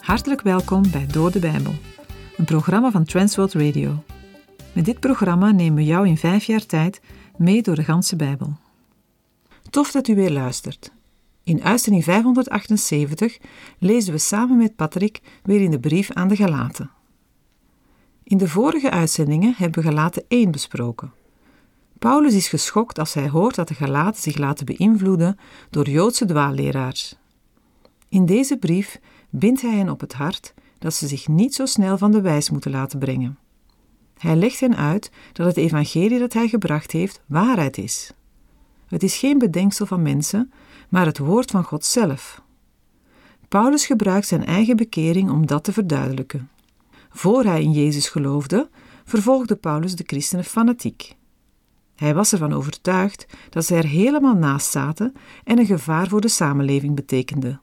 Hartelijk welkom bij Door de Bijbel, een programma van Transworld Radio. Met dit programma nemen we jou in vijf jaar tijd mee door de ganse Bijbel. Tof dat u weer luistert. In uitzending 578 lezen we samen met Patrick weer in de brief aan de Galaten. In de vorige uitzendingen hebben we Galaten 1 besproken. Paulus is geschokt als hij hoort dat de Galaten zich laten beïnvloeden door Joodse dwaalleraars. In deze brief bindt hij hen op het hart dat ze zich niet zo snel van de wijs moeten laten brengen. Hij legt hen uit dat het evangelie dat hij gebracht heeft waarheid is. Het is geen bedenksel van mensen, maar het woord van God zelf. Paulus gebruikt zijn eigen bekering om dat te verduidelijken. Voor hij in Jezus geloofde, vervolgde Paulus de christenen fanatiek. Hij was ervan overtuigd dat zij er helemaal naast zaten en een gevaar voor de samenleving betekenden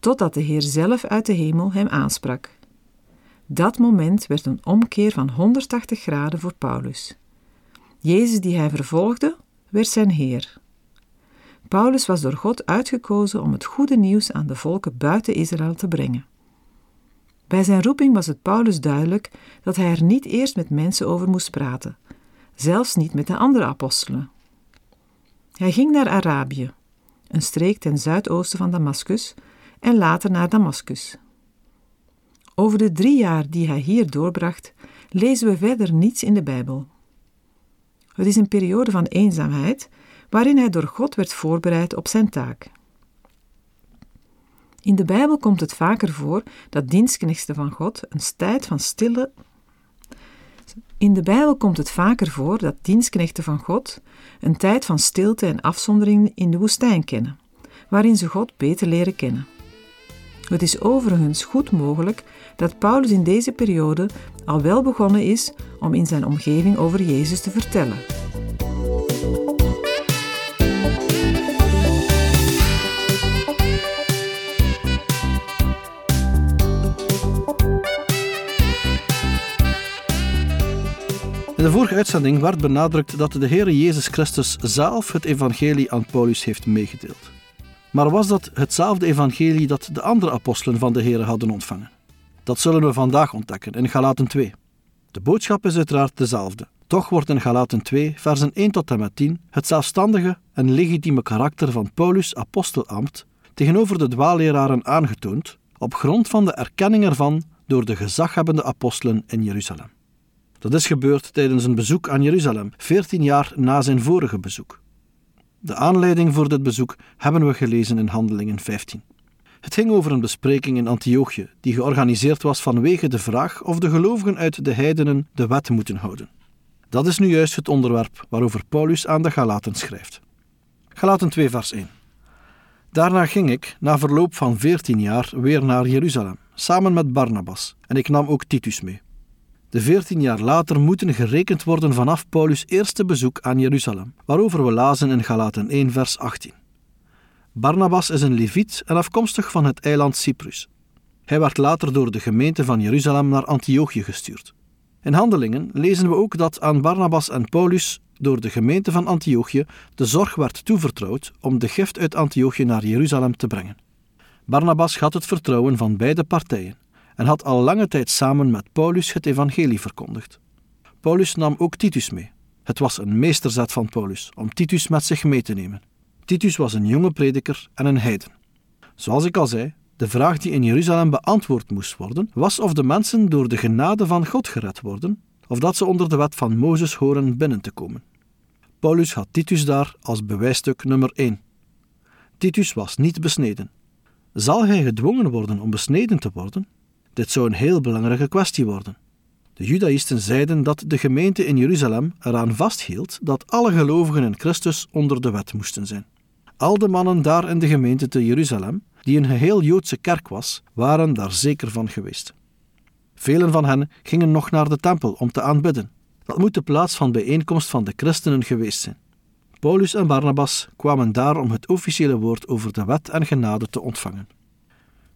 totdat de Heer zelf uit de hemel hem aansprak. Dat moment werd een omkeer van 180 graden voor Paulus. Jezus die hij vervolgde, werd zijn Heer. Paulus was door God uitgekozen om het goede nieuws aan de volken buiten Israël te brengen. Bij zijn roeping was het Paulus duidelijk dat hij er niet eerst met mensen over moest praten, zelfs niet met de andere apostelen. Hij ging naar Arabië, een streek ten zuidoosten van Damascus, en later naar Damascus. Over de drie jaar die hij hier doorbracht, lezen we verder niets in de Bijbel. Het is een periode van eenzaamheid waarin hij door God werd voorbereid op zijn taak. In de Bijbel komt het vaker voor dat dienstknechten van God een tijd van stille. In de Bijbel komt het vaker voor dat dienstknechten van God een tijd van stilte en afzondering in de woestijn kennen, waarin ze God beter leren kennen. Het is overigens goed mogelijk dat Paulus in deze periode al wel begonnen is om in zijn omgeving over Jezus te vertellen. In de vorige uitzending werd benadrukt dat de Heer Jezus Christus zelf het evangelie aan Paulus heeft meegedeeld. Maar was dat hetzelfde evangelie dat de andere apostelen van de Heer hadden ontvangen? Dat zullen we vandaag ontdekken in Galaten 2. De boodschap is uiteraard dezelfde. Toch wordt in Galaten 2, versen 1 tot en met 10, het zelfstandige en legitieme karakter van Paulus' apostelambt tegenover de dwaalleraren aangetoond, op grond van de erkenning ervan door de gezaghebbende apostelen in Jeruzalem. Dat is gebeurd tijdens een bezoek aan Jeruzalem, 14 jaar na zijn vorige bezoek. De aanleiding voor dit bezoek hebben we gelezen in Handelingen 15. Het ging over een bespreking in Antiochië, die georganiseerd was vanwege de vraag of de gelovigen uit de heidenen de wet moeten houden. Dat is nu juist het onderwerp waarover Paulus aan de Galaten schrijft. Galaten 2, vers 1. Daarna ging ik, na verloop van veertien jaar, weer naar Jeruzalem, samen met Barnabas, en ik nam ook Titus mee. De veertien jaar later moeten gerekend worden vanaf Paulus' eerste bezoek aan Jeruzalem, waarover we lazen in Galaten 1, vers 18. Barnabas is een leviet en afkomstig van het eiland Cyprus. Hij werd later door de gemeente van Jeruzalem naar Antiochië gestuurd. In Handelingen lezen we ook dat aan Barnabas en Paulus door de gemeente van Antiochië de zorg werd toevertrouwd om de gift uit Antiochië naar Jeruzalem te brengen. Barnabas had het vertrouwen van beide partijen en had al lange tijd samen met Paulus het evangelie verkondigd. Paulus nam ook Titus mee. Het was een meesterzet van Paulus om Titus met zich mee te nemen. Titus was een jonge prediker en een heiden. Zoals ik al zei, de vraag die in Jeruzalem beantwoord moest worden, was of de mensen door de genade van God gered worden, of dat ze onder de wet van Mozes horen binnen te komen. Paulus had Titus daar als bewijsstuk nummer 1. Titus was niet besneden. Zal hij gedwongen worden om besneden te worden? Dit zou een heel belangrijke kwestie worden. De Judaïsten zeiden dat de gemeente in Jeruzalem eraan vasthield dat alle gelovigen in Christus onder de wet moesten zijn. Al de mannen daar in de gemeente te Jeruzalem, die een geheel Joodse kerk was, waren daar zeker van geweest. Velen van hen gingen nog naar de tempel om te aanbidden. Dat moet de plaats van bijeenkomst van de christenen geweest zijn. Paulus en Barnabas kwamen daar om het officiële woord over de wet en genade te ontvangen.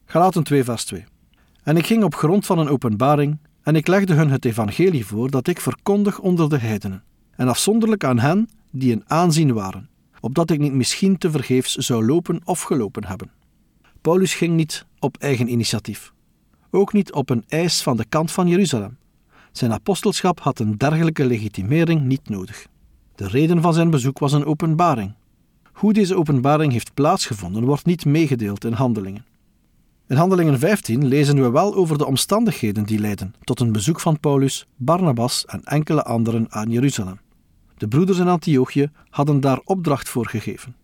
Galaten 2, vers 2. En ik ging op grond van een openbaring en ik legde hun het evangelie voor dat ik verkondig onder de heidenen, en afzonderlijk aan hen die in aanzien waren, opdat ik niet misschien te vergeefs zou lopen of gelopen hebben. Paulus ging niet op eigen initiatief, ook niet op een eis van de kant van Jeruzalem. Zijn apostelschap had een dergelijke legitimering niet nodig. De reden van zijn bezoek was een openbaring. Hoe deze openbaring heeft plaatsgevonden, wordt niet meegedeeld in handelingen. In Handelingen 15 lezen we wel over de omstandigheden die leidden tot een bezoek van Paulus, Barnabas en enkele anderen aan Jeruzalem. De broeders in Antiochië hadden daar opdracht voor gegeven.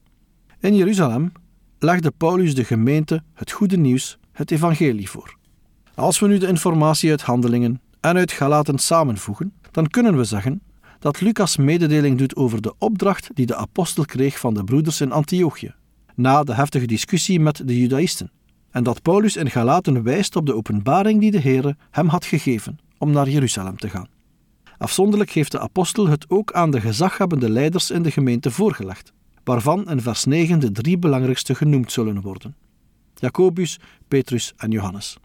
In Jeruzalem legde Paulus de gemeente het goede nieuws, het evangelie voor. Als we nu de informatie uit Handelingen en uit Galaten samenvoegen, dan kunnen we zeggen dat Lucas mededeling doet over de opdracht die de apostel kreeg van de broeders in Antiochië, na de heftige discussie met de Judaïsten, en dat Paulus in Galaten wijst op de openbaring die de Heere hem had gegeven om naar Jeruzalem te gaan. Afzonderlijk heeft de apostel het ook aan de gezaghebbende leiders in de gemeente voorgelegd, waarvan in vers 9 de drie belangrijkste genoemd zullen worden: Jacobus, Petrus en Johannes.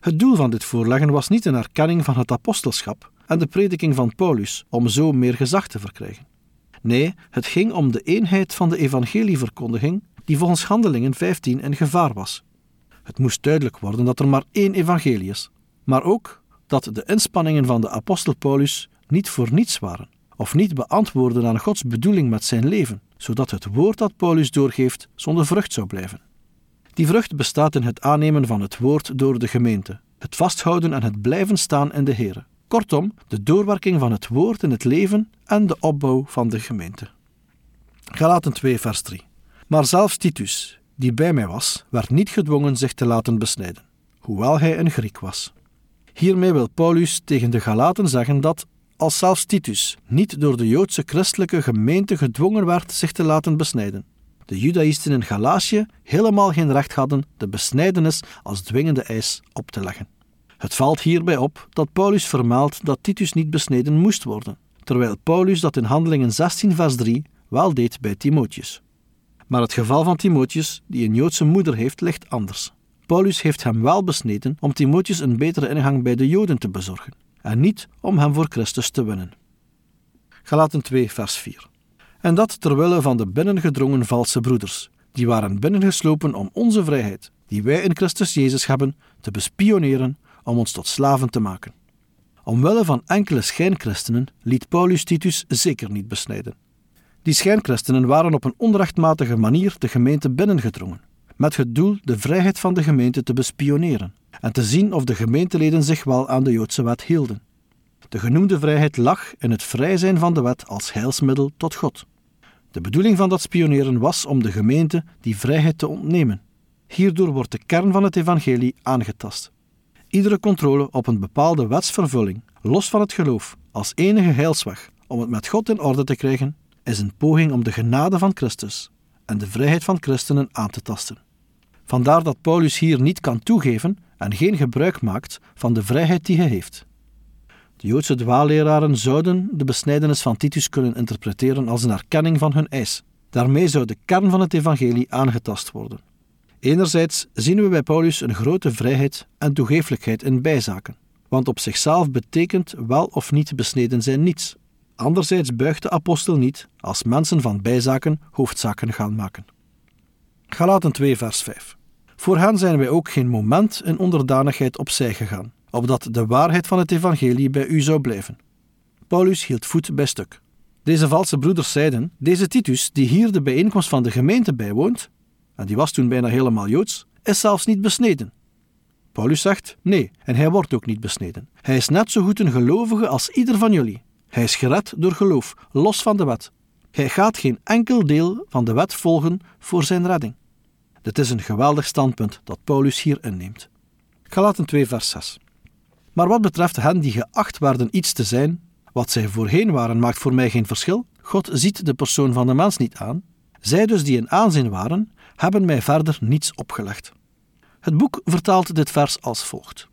Het doel van dit voorleggen was niet een erkenning van het apostelschap en de prediking van Paulus om zo meer gezag te verkrijgen. Nee, het ging om de eenheid van de evangelieverkondiging die volgens Handelingen 15 in gevaar was. Het moest duidelijk worden dat er maar één evangelie is, maar ook dat de inspanningen van de apostel Paulus niet voor niets waren, of niet beantwoorden aan Gods bedoeling met zijn leven, zodat het woord dat Paulus doorgeeft zonder vrucht zou blijven. Die vrucht bestaat in het aannemen van het woord door de gemeente, het vasthouden en het blijven staan in de Here. Kortom, de doorwerking van het woord in het leven en de opbouw van de gemeente. Galaten 2, vers 3. Maar zelfs Titus, die bij mij was, werd niet gedwongen zich te laten besnijden, hoewel hij een Griek was. Hiermee wil Paulus tegen de Galaten zeggen dat, als zelfs Titus niet door de Joodse christelijke gemeente gedwongen werd zich te laten besnijden, de Judaïsten in Galatië helemaal geen recht hadden de besnijdenis als dwingende eis op te leggen. Het valt hierbij op dat Paulus vermeldt dat Titus niet besneden moest worden, terwijl Paulus dat in Handelingen 16, vers 3 wel deed bij Timotheus. Maar het geval van Timotheus, die een Joodse moeder heeft, ligt anders. Paulus heeft hem wel besneden om Timotheus een betere ingang bij de Joden te bezorgen, en niet om hem voor Christus te winnen. Galaten 2, vers 4. En dat terwille van de binnengedrongen valse broeders, die waren binnengeslopen om onze vrijheid, die wij in Christus Jezus hebben, te bespioneren om ons tot slaven te maken. Omwille van enkele schijnchristenen liet Paulus Titus zeker niet besnijden. Die schijnchristenen waren op een onrechtmatige manier de gemeente binnengedrongen, met het doel de vrijheid van de gemeente te bespioneren en te zien of de gemeenteleden zich wel aan de Joodse wet hielden. De genoemde vrijheid lag in het vrij zijn van de wet als heilsmiddel tot God. De bedoeling van dat spioneren was om de gemeente die vrijheid te ontnemen. Hierdoor wordt de kern van het evangelie aangetast. Iedere controle op een bepaalde wetsvervulling, los van het geloof, als enige heilsweg om het met God in orde te krijgen, is een poging om de genade van Christus en de vrijheid van christenen aan te tasten. Vandaar dat Paulus hier niet kan toegeven en geen gebruik maakt van de vrijheid die hij heeft. De Joodse dwaalleraren zouden de besnijdenis van Titus kunnen interpreteren als een erkenning van hun eis. Daarmee zou de kern van het evangelie aangetast worden. Enerzijds zien we bij Paulus een grote vrijheid en toegeeflijkheid in bijzaken, want op zichzelf betekent wel of niet besneden zijn niets. Anderzijds buigt de apostel niet als mensen van bijzaken hoofdzaken gaan maken. Galaten 2, vers 5. Voor hen zijn wij ook geen moment in onderdanigheid opzij gegaan, opdat de waarheid van het evangelie bij u zou blijven. Paulus hield voet bij stuk. Deze valse broeders zeiden: Deze Titus, die hier de bijeenkomst van de gemeente bijwoont, en die was toen bijna helemaal joods, is zelfs niet besneden. Paulus zegt: Nee, en hij wordt ook niet besneden. Hij is net zo goed een gelovige als ieder van jullie. Hij is gered door geloof, los van de wet. Hij gaat geen enkel deel van de wet volgen voor zijn redding. Dit is een geweldig standpunt dat Paulus hier inneemt. Galaten 2, vers 6. Maar wat betreft hen die geacht werden iets te zijn, wat zij voorheen waren, maakt voor mij geen verschil. God ziet de persoon van de mens niet aan. Zij dus die in aanzien waren, hebben mij verder niets opgelegd. Het boek vertaalt dit vers als volgt.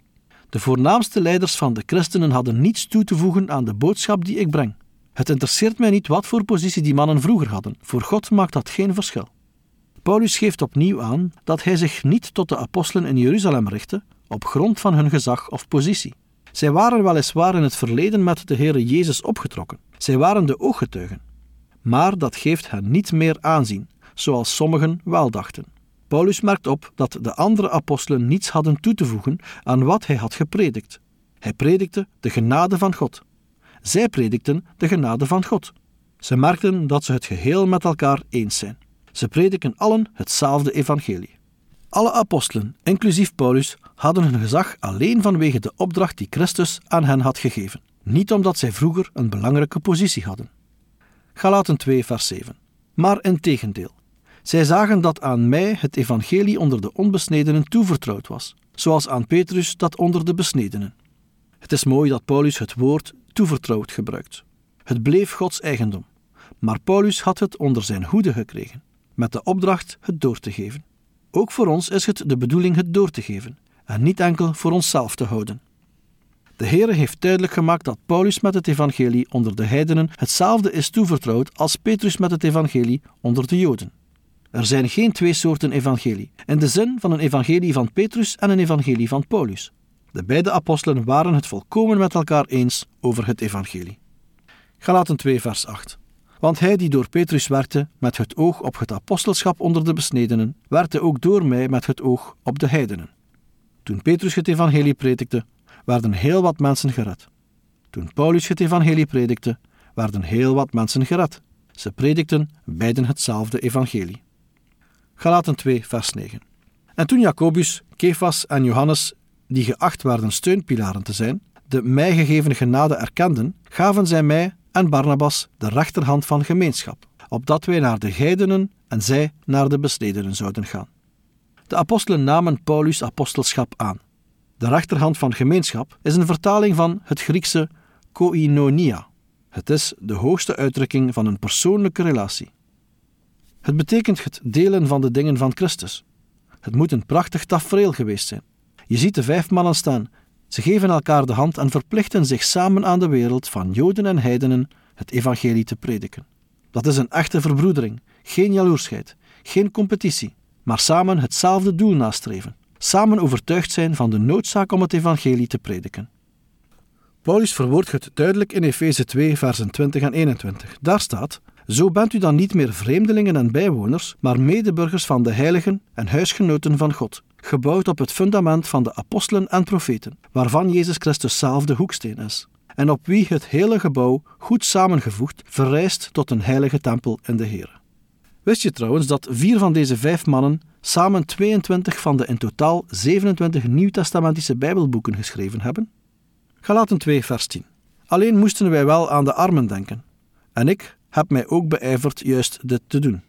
De voornaamste leiders van de christenen hadden niets toe te voegen aan de boodschap die ik breng. Het interesseert mij niet wat voor positie die mannen vroeger hadden, voor God maakt dat geen verschil. Paulus geeft opnieuw aan dat hij zich niet tot de apostelen in Jeruzalem richtte op grond van hun gezag of positie. Zij waren weliswaar in het verleden met de Heere Jezus opgetrokken. Zij waren de ooggetuigen. Maar dat geeft hen niet meer aanzien, zoals sommigen wel dachten. Paulus merkt op dat de andere apostelen niets hadden toe te voegen aan wat hij had gepredikt. Hij predikte de genade van God. Zij predikten de genade van God. Ze merkten dat ze het geheel met elkaar eens zijn. Ze prediken allen hetzelfde evangelie. Alle apostelen, inclusief Paulus, hadden hun gezag alleen vanwege de opdracht die Christus aan hen had gegeven, niet omdat zij vroeger een belangrijke positie hadden. Galaten 2, vers 7. Maar in tegendeel, zij zagen dat aan mij het evangelie onder de onbesnedenen toevertrouwd was, zoals aan Petrus dat onder de besnedenen. Het is mooi dat Paulus het woord toevertrouwd gebruikt. Het bleef Gods eigendom, maar Paulus had het onder zijn hoede gekregen, met de opdracht het door te geven. Ook voor ons is het de bedoeling het door te geven, en niet enkel voor onszelf te houden. De Heere heeft duidelijk gemaakt dat Paulus met het evangelie onder de heidenen hetzelfde is toevertrouwd als Petrus met het evangelie onder de Joden. Er zijn geen twee soorten evangelie, in de zin van een evangelie van Petrus en een evangelie van Paulus. De beide apostelen waren het volkomen met elkaar eens over het evangelie. Galaten 2 vers 8 Want hij die door Petrus werkte met het oog op het apostelschap onder de besnedenen, werkte ook door mij met het oog op de heidenen. Toen Petrus het evangelie predikte, werden heel wat mensen gered. Toen Paulus het evangelie predikte, werden heel wat mensen gered. Ze predikten beiden hetzelfde evangelie. Galaten 2, vers 9. En toen Jacobus, Kefas en Johannes, die geacht werden steunpilaren te zijn, de mij gegeven genade erkenden, gaven zij mij en Barnabas de rechterhand van gemeenschap, opdat wij naar de heidenen en zij naar de besnedenen zouden gaan. De apostelen namen Paulus' apostelschap aan. De rechterhand van gemeenschap is een vertaling van het Griekse koinonia. Het is de hoogste uitdrukking van een persoonlijke relatie. Het betekent het delen van de dingen van Christus. Het moet een prachtig tafereel geweest zijn. Je ziet de vijf mannen staan. Ze geven elkaar de hand en verplichten zich samen aan de wereld van Joden en heidenen het evangelie te prediken. Dat is een echte verbroedering, geen jaloersheid, geen competitie, maar samen hetzelfde doel nastreven. Samen overtuigd zijn van de noodzaak om het evangelie te prediken. Paulus verwoordt het duidelijk in Efeze 2, versen 20 en 21. Daar staat: Zo bent u dan niet meer vreemdelingen en bijwoners, maar medeburgers van de heiligen en huisgenoten van God, gebouwd op het fundament van de apostelen en profeten, waarvan Jezus Christus zelf de hoeksteen is, en op wie het hele gebouw, goed samengevoegd, verrijst tot een heilige tempel in de Heer. Wist je trouwens dat vier van deze vijf mannen samen 22 van de in totaal 27 nieuwtestamentische Bijbelboeken geschreven hebben? Galaten 2, vers 10. Alleen moesten wij wel aan de armen denken. En ik heb mij ook beijverd juist dit te doen.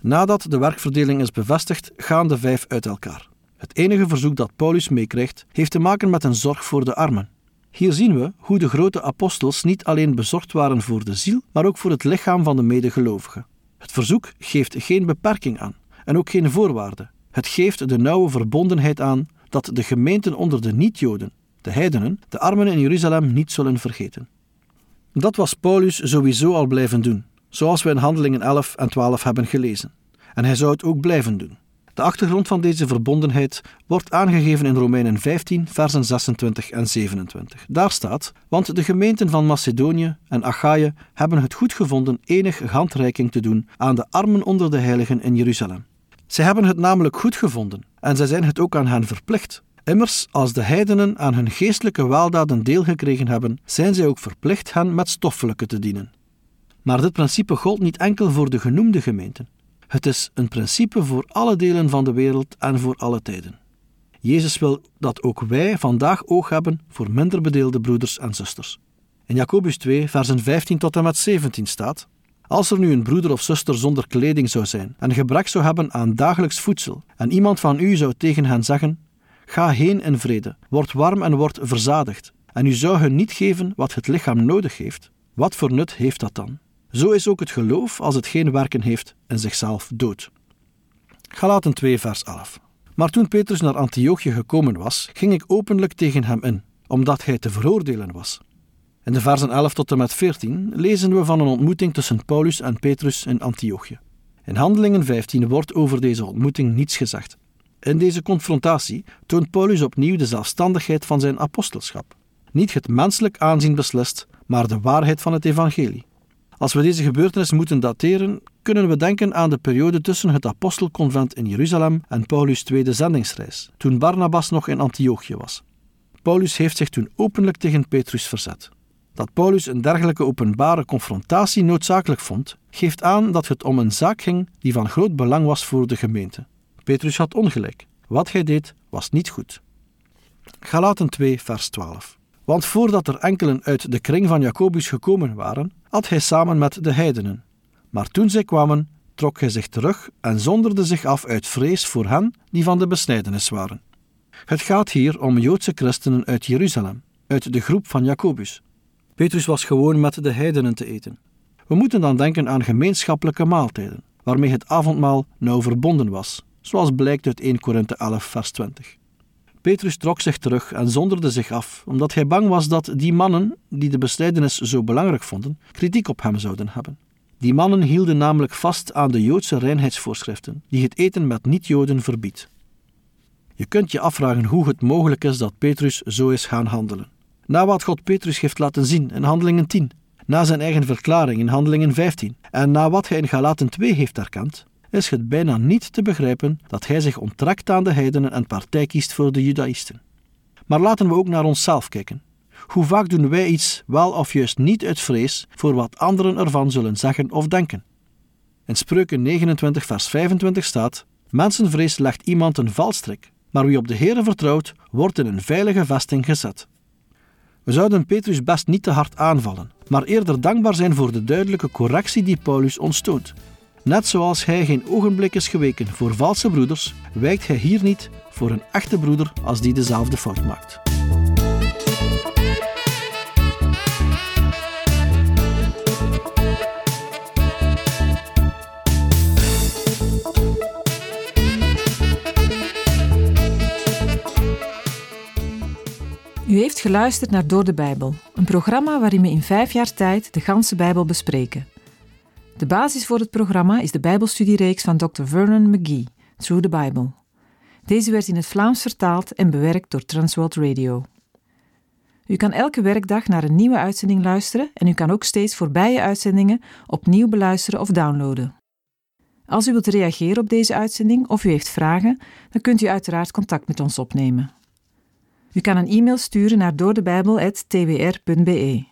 Nadat de werkverdeling is bevestigd, gaan de vijf uit elkaar. Het enige verzoek dat Paulus meekrijgt, heeft te maken met een zorg voor de armen. Hier zien we hoe de grote apostels niet alleen bezorgd waren voor de ziel, maar ook voor het lichaam van de medegelovigen. Het verzoek geeft geen beperking aan en ook geen voorwaarden. Het geeft de nauwe verbondenheid aan dat de gemeenten onder de niet-Joden, de heidenen, de armen in Jeruzalem niet zullen vergeten. Dat was Paulus sowieso al blijven doen, zoals we in Handelingen 11 en 12 hebben gelezen. En hij zou het ook blijven doen. De achtergrond van deze verbondenheid wordt aangegeven in Romeinen 15, versen 26 en 27. Daar staat: Want de gemeenten van Macedonië en Achaïe hebben het goed gevonden enige handreiking te doen aan de armen onder de heiligen in Jeruzalem. Zij hebben het namelijk goed gevonden en zij zijn het ook aan hen verplicht. Immers, als de heidenen aan hun geestelijke weldaden deel gekregen hebben, zijn zij ook verplicht hen met stoffelijke te dienen. Maar dit principe gold niet enkel voor de genoemde gemeenten. Het is een principe voor alle delen van de wereld en voor alle tijden. Jezus wil dat ook wij vandaag oog hebben voor minder bedeelde broeders en zusters. In Jacobus 2, versen 15 tot en met 17 staat: Als er nu een broeder of zuster zonder kleding zou zijn en gebrek zou hebben aan dagelijks voedsel, en iemand van u zou tegen hen zeggen: Ga heen in vrede, word warm en word verzadigd, en u zou hun niet geven wat het lichaam nodig heeft, wat voor nut heeft dat dan? Zo is ook het geloof, als het geen werken heeft, in zichzelf dood. Galaten 2, vers 11. Maar toen Petrus naar Antiochië gekomen was, ging ik openlijk tegen hem in, omdat hij te veroordelen was. In de versen 11 tot en met 14 lezen we van een ontmoeting tussen Paulus en Petrus in Antiochië. In Handelingen 15 wordt over deze ontmoeting niets gezegd. In deze confrontatie toont Paulus opnieuw de zelfstandigheid van zijn apostelschap. Niet het menselijk aanzien beslist, maar de waarheid van het evangelie. Als we deze gebeurtenis moeten dateren, kunnen we denken aan de periode tussen het apostelconvent in Jeruzalem en Paulus' tweede zendingsreis, toen Barnabas nog in Antiochië was. Paulus heeft zich toen openlijk tegen Petrus verzet. Dat Paulus een dergelijke openbare confrontatie noodzakelijk vond, geeft aan dat het om een zaak ging die van groot belang was voor de gemeente. Petrus had ongelijk. Wat hij deed was niet goed. Galaten 2, vers 12. Want voordat er enkelen uit de kring van Jacobus gekomen waren, at hij samen met de heidenen. Maar toen zij kwamen, trok hij zich terug en zonderde zich af uit vrees voor hen die van de besnijdenis waren. Het gaat hier om Joodse christenen uit Jeruzalem, uit de groep van Jacobus. Petrus was gewoon met de heidenen te eten. We moeten dan denken aan gemeenschappelijke maaltijden, waarmee het avondmaal nauw verbonden was, zoals blijkt uit 1 Korinthe 11, vers 20. Petrus trok zich terug en zonderde zich af, omdat hij bang was dat die mannen, die de besnijdenis zo belangrijk vonden, kritiek op hem zouden hebben. Die mannen hielden namelijk vast aan de Joodse reinheidsvoorschriften, die het eten met niet-Joden verbiedt. Je kunt je afvragen hoe het mogelijk is dat Petrus zo is gaan handelen. Na wat God Petrus heeft laten zien in Handelingen 10, na zijn eigen verklaring in Handelingen 15 en na wat hij in Galaten 2 heeft erkend, is het bijna niet te begrijpen dat hij zich onttrekt aan de heidenen en partij kiest voor de Judaïsten. Maar laten we ook naar onszelf kijken. Hoe vaak doen wij iets wel of juist niet uit vrees voor wat anderen ervan zullen zeggen of denken? In Spreuken 29, vers 25 staat: Mensenvrees legt iemand een valstrik, maar wie op de Heere vertrouwt, wordt in een veilige vesting gezet. We zouden Petrus best niet te hard aanvallen, maar eerder dankbaar zijn voor de duidelijke correctie die Paulus ons toont. Net zoals hij geen ogenblik is geweken voor valse broeders, wijkt hij hier niet voor een echte broeder als die dezelfde fout maakt. U heeft geluisterd naar Door de Bijbel, een programma waarin we in vijf jaar tijd de ganse Bijbel bespreken. De basis voor het programma is de Bijbelstudiereeks van Dr. Vernon McGee, Through the Bible. Deze werd in het Vlaams vertaald en bewerkt door Transworld Radio. U kan elke werkdag naar een nieuwe uitzending luisteren en u kan ook steeds voorbije uitzendingen opnieuw beluisteren of downloaden. Als u wilt reageren op deze uitzending of u heeft vragen, dan kunt u uiteraard contact met ons opnemen. U kan een e-mail sturen naar doordebijbel.twr.be.